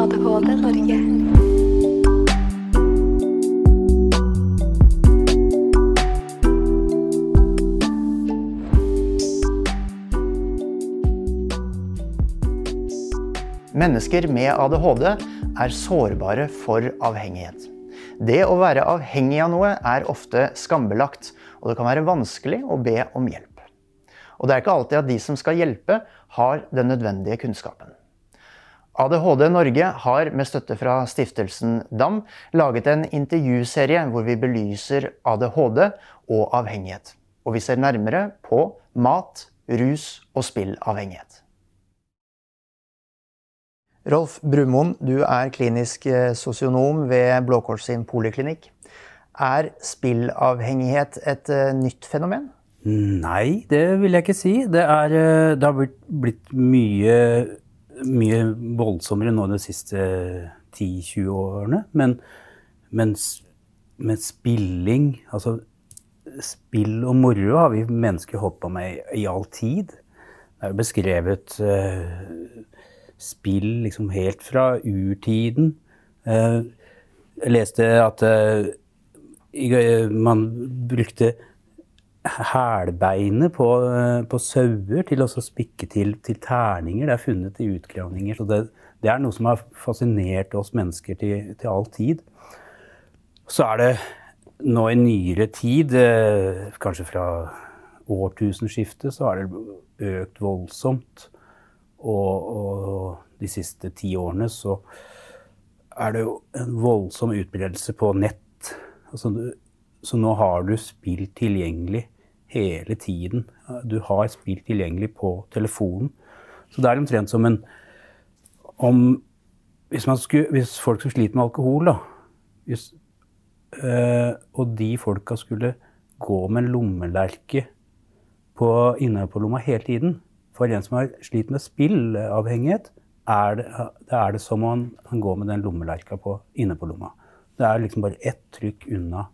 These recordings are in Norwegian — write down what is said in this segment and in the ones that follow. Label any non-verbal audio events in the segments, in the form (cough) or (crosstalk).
ADHD Norge. Mennesker med ADHD er sårbare for avhengighet. Det å være avhengig av noe er ofte skambelagt, og det kan være vanskelig å be om hjelp. Og det er ikke alltid at de som skal hjelpe, har den nødvendige kunnskapen. ADHD Norge har med støtte fra stiftelsen DAM laget en intervjuserie hvor vi belyser ADHD og avhengighet. Og vi ser nærmere på mat, rus og spillavhengighet. Rolf Brumoen, du er klinisk sosionom ved Blå Kors sin poliklinikk. Er spillavhengighet et nytt fenomen? Nei, det vil jeg ikke si. Det, er, det har blitt mye, mye, voldsommere nå de siste 10-20 årene. Men, men, men, spilling, altså spill og moro har vi mennesker holdt på med i, i all tid. Det er jo beskrevet uh, spill liksom helt fra urtiden. Uh, jeg leste at uh, man brukte hælbeinet på, på, sauer til å spikke til, til, terninger. Det er funnet i utgravninger. Så det, det, er noe som har fascinert oss mennesker til, til all tid. Så er det nå i nyere tid, eh, kanskje fra årtusenskiftet, så har det økt voldsomt. Og, og de siste ti årene så er det jo en voldsom utbredelse på nett. Altså, så nå har du spill tilgjengelig hele tiden. Du har spill tilgjengelig på telefonen. Så det er omtrent som en om, hvis, skulle, hvis, folk som sliter med alkohol, da hvis, øh, Og de folka skulle gå med en lommelerke inne på lomma hele tiden For en som har slitt med spillavhengighet, er det, det er det som om han går med den lommelerka inne på lomma. Det er liksom bare ett trykk unna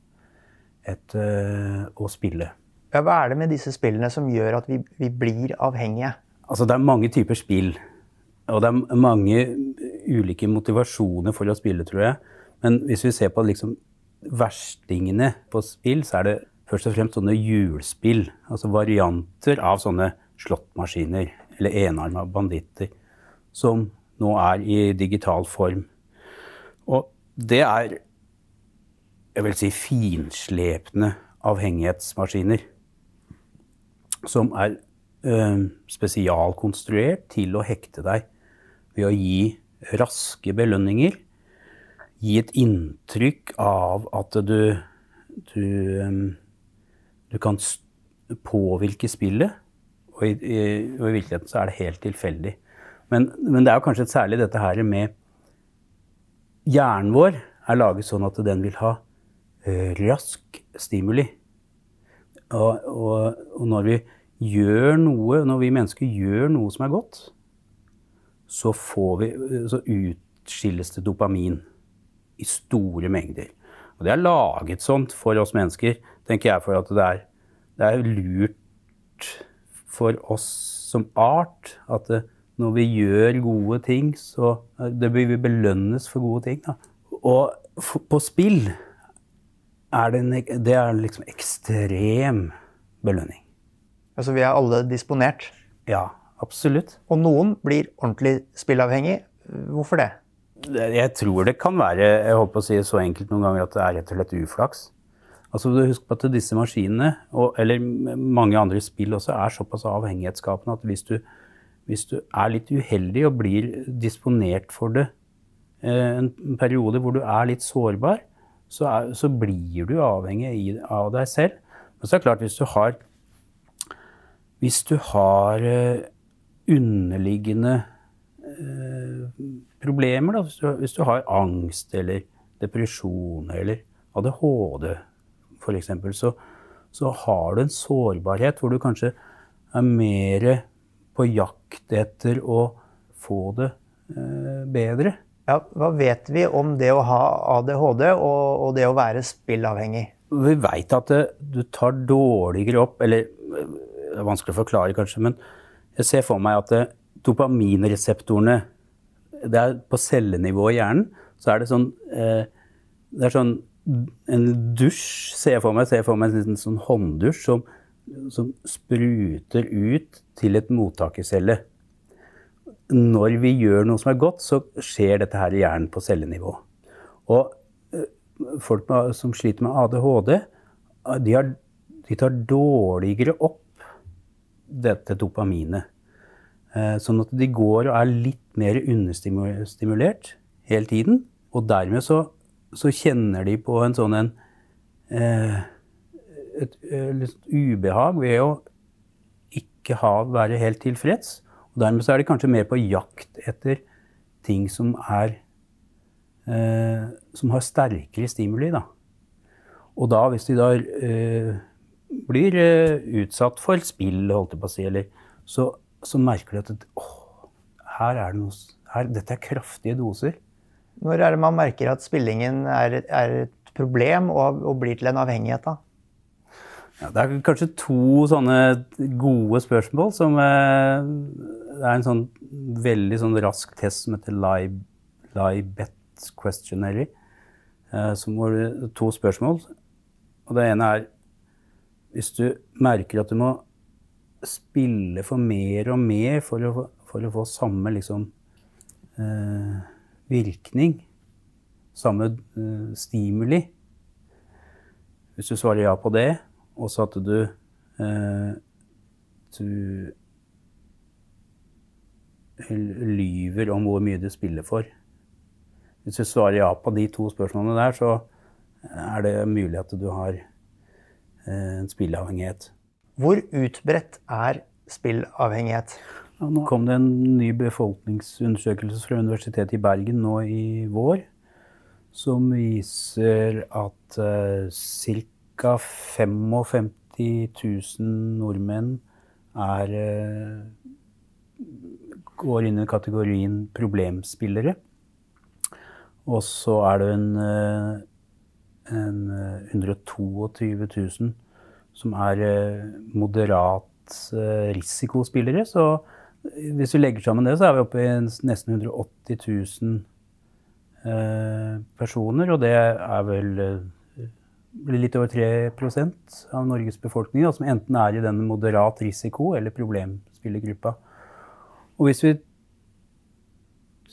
et, uh, å spille. Ja, hva er det med disse spillene som gjør at vi, vi, blir avhengige? Altså, det er mange typer spill. Og det er mange ulike motivasjoner for å spille, tror jeg. Men hvis vi ser på liksom verstingene på spill, så er det først og fremst sånne hjulspill. Altså varianter av sånne slåttmaskiner eller enarma banditter. Som nå er i digital form. Og det er jeg vil si finslepne avhengighetsmaskiner. Som er øh, spesialkonstruert til å hekte deg ved å gi raske belønninger. Gi et inntrykk av at du, du, øh, du kan påvirke spillet. Og i, i, og i, virkeligheten så er det helt tilfeldig. Men, men det er kanskje særlig dette her med Hjernen vår er laget sånn at den vil ha rask stimuli. Og, og, og, når vi gjør noe, når vi mennesker gjør noe som er godt, så, vi, så utskilles det dopamin i store mengder. Og det er laget sånt for oss mennesker, tenker jeg, for at det er, det er lurt for oss som art at det, når vi gjør gode ting, så det vil vi belønnes for gode ting. Da. Og på spill er det, en, det er liksom ekstrem belønning. Altså vi er alle disponert? Ja, absolutt. Og noen blir ordentlig spillavhengig. Hvorfor det? Jeg tror det kan være jeg håper å si så enkelt noen ganger at det er rett og slett uflaks. Altså Husk på at disse maskinene, og, eller mange andre spill også, er såpass avhengighetsskapende at hvis du, hvis du er litt uheldig og blir disponert for det eh, en periode hvor du er litt sårbar, så, er, så blir du avhengig av deg selv. Men så er det klart, hvis du har Hvis du har uh, underliggende uh, problemer, da, hvis du, hvis du, har angst eller depresjon eller ADHD f.eks., så, så har du en sårbarhet hvor du kanskje er mer på jakt etter å få det eh, bedre. Ja, hva vet vi om det å ha ADHD og, og det å være spillavhengig? Vi veit at det, du tar dårligere opp Eller det er vanskelig å forklare, kanskje, men jeg ser for meg at det, dopaminreseptorene det er på cellenivå i hjernen. Så er det sånn eh, Det er sånn en dusj, ser jeg for meg. Ser jeg for meg en sånn hånddusj som, som spruter ut til et mottakercelle. Når vi gjør noe som er godt, så skjer dette her i hjernen på cellenivå. Og eh, folk som sliter med ADHD, de, har, de tar dårligere opp dette dopaminet. Eh, sånn at de går og er litt mer understimulert hele tiden. Og dermed så, så kjenner de på en sånn en eh, et, et, et, ubehag ved å ikke ha, være helt tilfreds. Og dermed så er de kanskje mer på jakt etter ting som er eh, Som har sterkere stimuli, da. Og da, hvis de da eh, blir eh, utsatt for spill, holdt jeg på å si, eller så så merker de at åh, her er det noe, her, dette er kraftige doser. Når er det man merker at spillingen er, er et problem og, og, blir til en avhengighet? da? Ja, det er kanskje to sånne gode spørsmål som eh, Det er en sånn veldig sånn rask test som heter Libet Questionary. Eh, som var to spørsmål. Og det ene er Hvis du merker at du må spille for mer og mer for å, for å få samme liksom eh, virkning. Samme eh, stimuli. Hvis du svarer ja på det, og så at du eh, Du lyver om hvor mye du spiller for. Hvis du svarer ja på de to spørsmålene der, så er det mulig at du har eh, en spilleavhengighet. Hvor utbredt er spillavhengighet? Ja, nå kom det en ny befolkningsundersøkelse fra Universitetet i Bergen nå i vår som viser at uh, ca. 55 000 nordmenn er uh, går inn i kategorien problemspillere. Og så er det en, uh, en 122 000 som er eh, moderat eh, risikospillere. Så hvis vi legger sammen det, så er vi oppe i nesten 180 000 eh, personer. Og det er vel blir litt over 3% av Norges befolkning som enten er i den moderat risiko- eller problemspillergruppa. Og hvis vi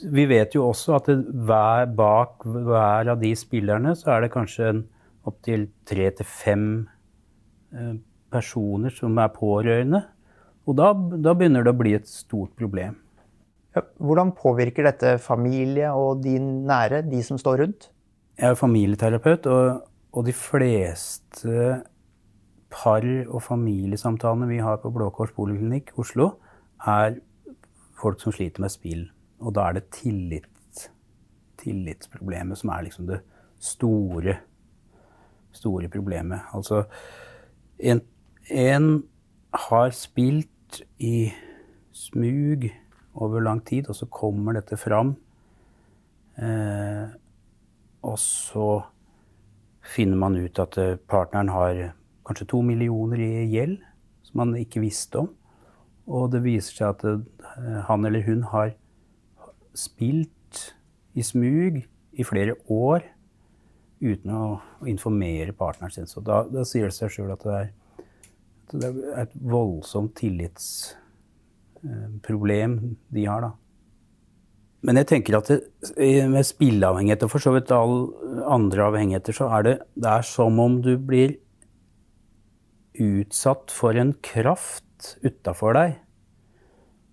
Vi vet jo også at hver, bak hver av de spillerne så er det kanskje opptil tre til fem Eh, personer som er pårørende. Og da, da, begynner det å bli et stort problem. Ja, hvordan påvirker dette familie og de nære, de som står rundt? Jeg er familieterapeut, og, og de fleste par- og familiesamtalene vi har på Blå Kors poliklinikk Oslo, er folk som sliter med spill. Og da er det tillit, tillitsproblemet som er liksom det store, store problemet. Altså en, en har spilt i smug over lang tid, og så kommer dette fram. Eh, og så finner man ut at eh, partneren har kanskje to millioner i gjeld som man ikke visste om. Og det viser seg at det, han eller hun har spilt i smug i flere år uten å, informere partneren sin. Så da, da sier det seg sjøl at det er, det er, et voldsomt tillitsproblem de har, da. Men jeg tenker at det, med spilleavhengighet og for så vidt alle andre avhengigheter, så er det, det er som om du blir utsatt for en kraft utafor deg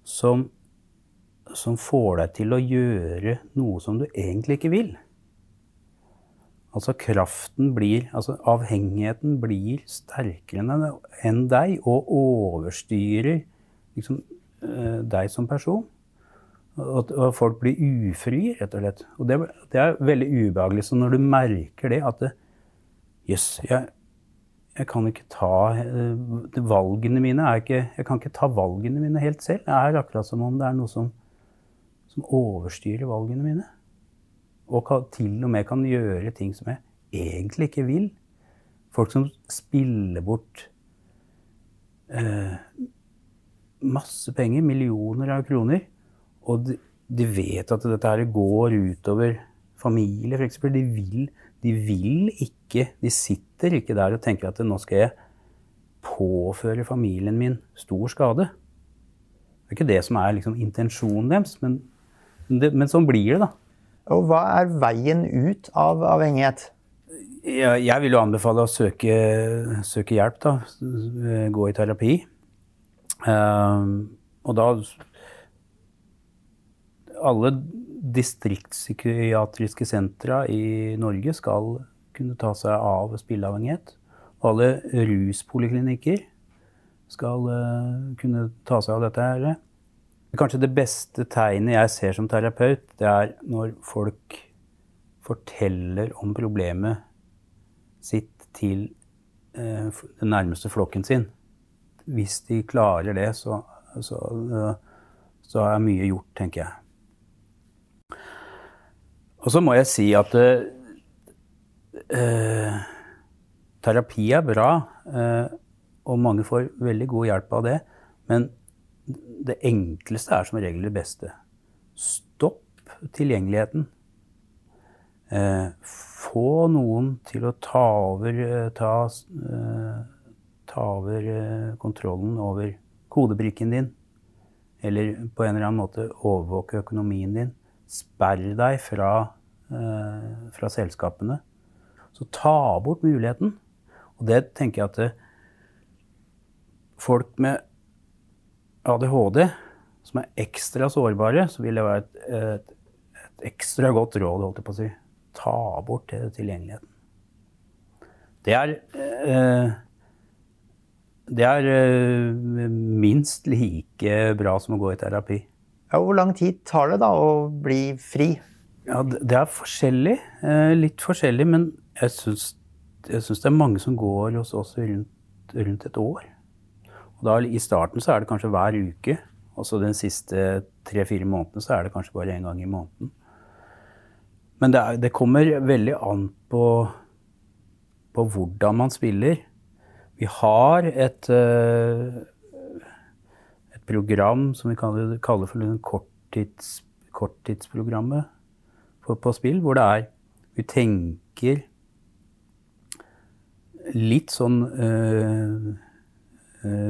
som, som får deg til å gjøre noe som du egentlig ikke vil. Altså kraften blir Altså avhengigheten blir sterkere enn deg og overstyrer liksom, eh, deg som person. Og, og folk blir ufrie, rett og slett. Og det, det, er veldig ubehagelig. Så når du merker det, at Jøss, yes, jeg, jeg, kan ikke ta uh, valgene mine ikke, Jeg kan ikke ta valgene mine helt selv. Det er akkurat som om det er noe som, som overstyrer valgene mine og kan, til og med kan gjøre ting som jeg egentlig ikke vil. Folk som spiller bort eh, masse penger, millioner av kroner. Og de, de vet at dette her går utover familie, f.eks. De vil, de vil ikke De sitter ikke der og tenker at nå skal jeg påføre familien min stor skade. Det er ikke det som er liksom intensjonen deres, men, det, men sånn blir det, da. Og hva er veien ut av avhengighet? Jeg, jeg vil jo anbefale å søke, søke, hjelp, da. Gå i terapi. Um, og da Alle distriktspsykiatriske sentra i Norge skal kunne ta seg av spilleavhengighet. Alle ruspoliklinikker skal uh, kunne ta seg av dette. her. Kanskje det beste tegnet jeg ser som terapeut, det er når folk forteller om problemet sitt til uh, den nærmeste flokken sin. Hvis de klarer det, så, så, uh, så er mye gjort, tenker jeg. Og så må jeg si at terapi er bra, uh, og mange får veldig god hjelp av det. Men det enkleste er som regel det beste. Stopp tilgjengeligheten. Uh, få noen til å ta over, ta, ta over kontrollen over kodebrikken din. Eller på en eller annen måte overvåke økonomien din. Sperr deg fra, fra selskapene. Så ta bort muligheten. Og det tenker jeg at det, folk med ADHD som er ekstra sårbare, så vil det være et, et, et ekstra godt råd, holdt jeg på å si. Ta bort det tilgjengeligheten. Det er eh, Det er eh, minst like bra som å gå i terapi. Ja, hvor lang tid tar det da å bli fri? Ja, Det er forskjellig. Eh, litt forskjellig, men jeg syns jeg syns det er mange som går hos oss rundt, rundt, et år. Og da, I starten så er det kanskje hver uke. Og så den siste tre-fire månedene så er det kanskje bare én gang i måneden. Men det, er, det kommer veldig an på, på, hvordan man spiller. Vi har et, eh, program som vi kaller, kaller for korttids, korttidsprogrammet på, på spill, hvor det er Vi tenker litt sånn øh,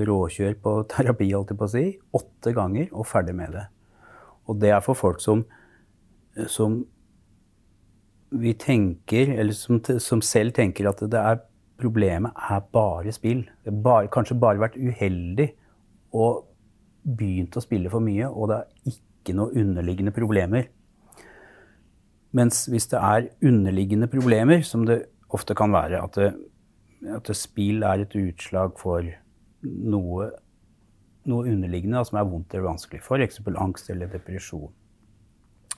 råkjør på (laughs) terapi, holdt jeg på å si. Åtte ganger, og ferdig med det. Og det er for folk som, som vi tenker, eller som, som, selv tenker at det er problemet er bare spill. Det har kanskje bare vært uheldig og begynt å spille for mye, og det er ikke noe underliggende problemer. Mens hvis det er underliggende problemer, som det ofte kan være, at det, at spill er et utslag for noe, noe underliggende da, som er vondt eller vanskelig, f.eks. angst eller depresjon,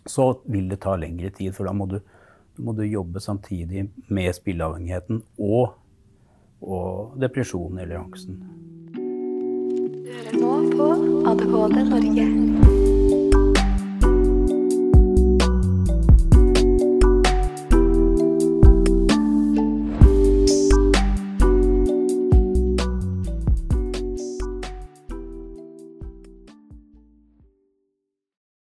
så vil det ta lengre tid. For da må du, må du jobbe samtidig med spilleavhengigheten og, og depresjonen eller angsten. Du hører nå på ADHD Norge.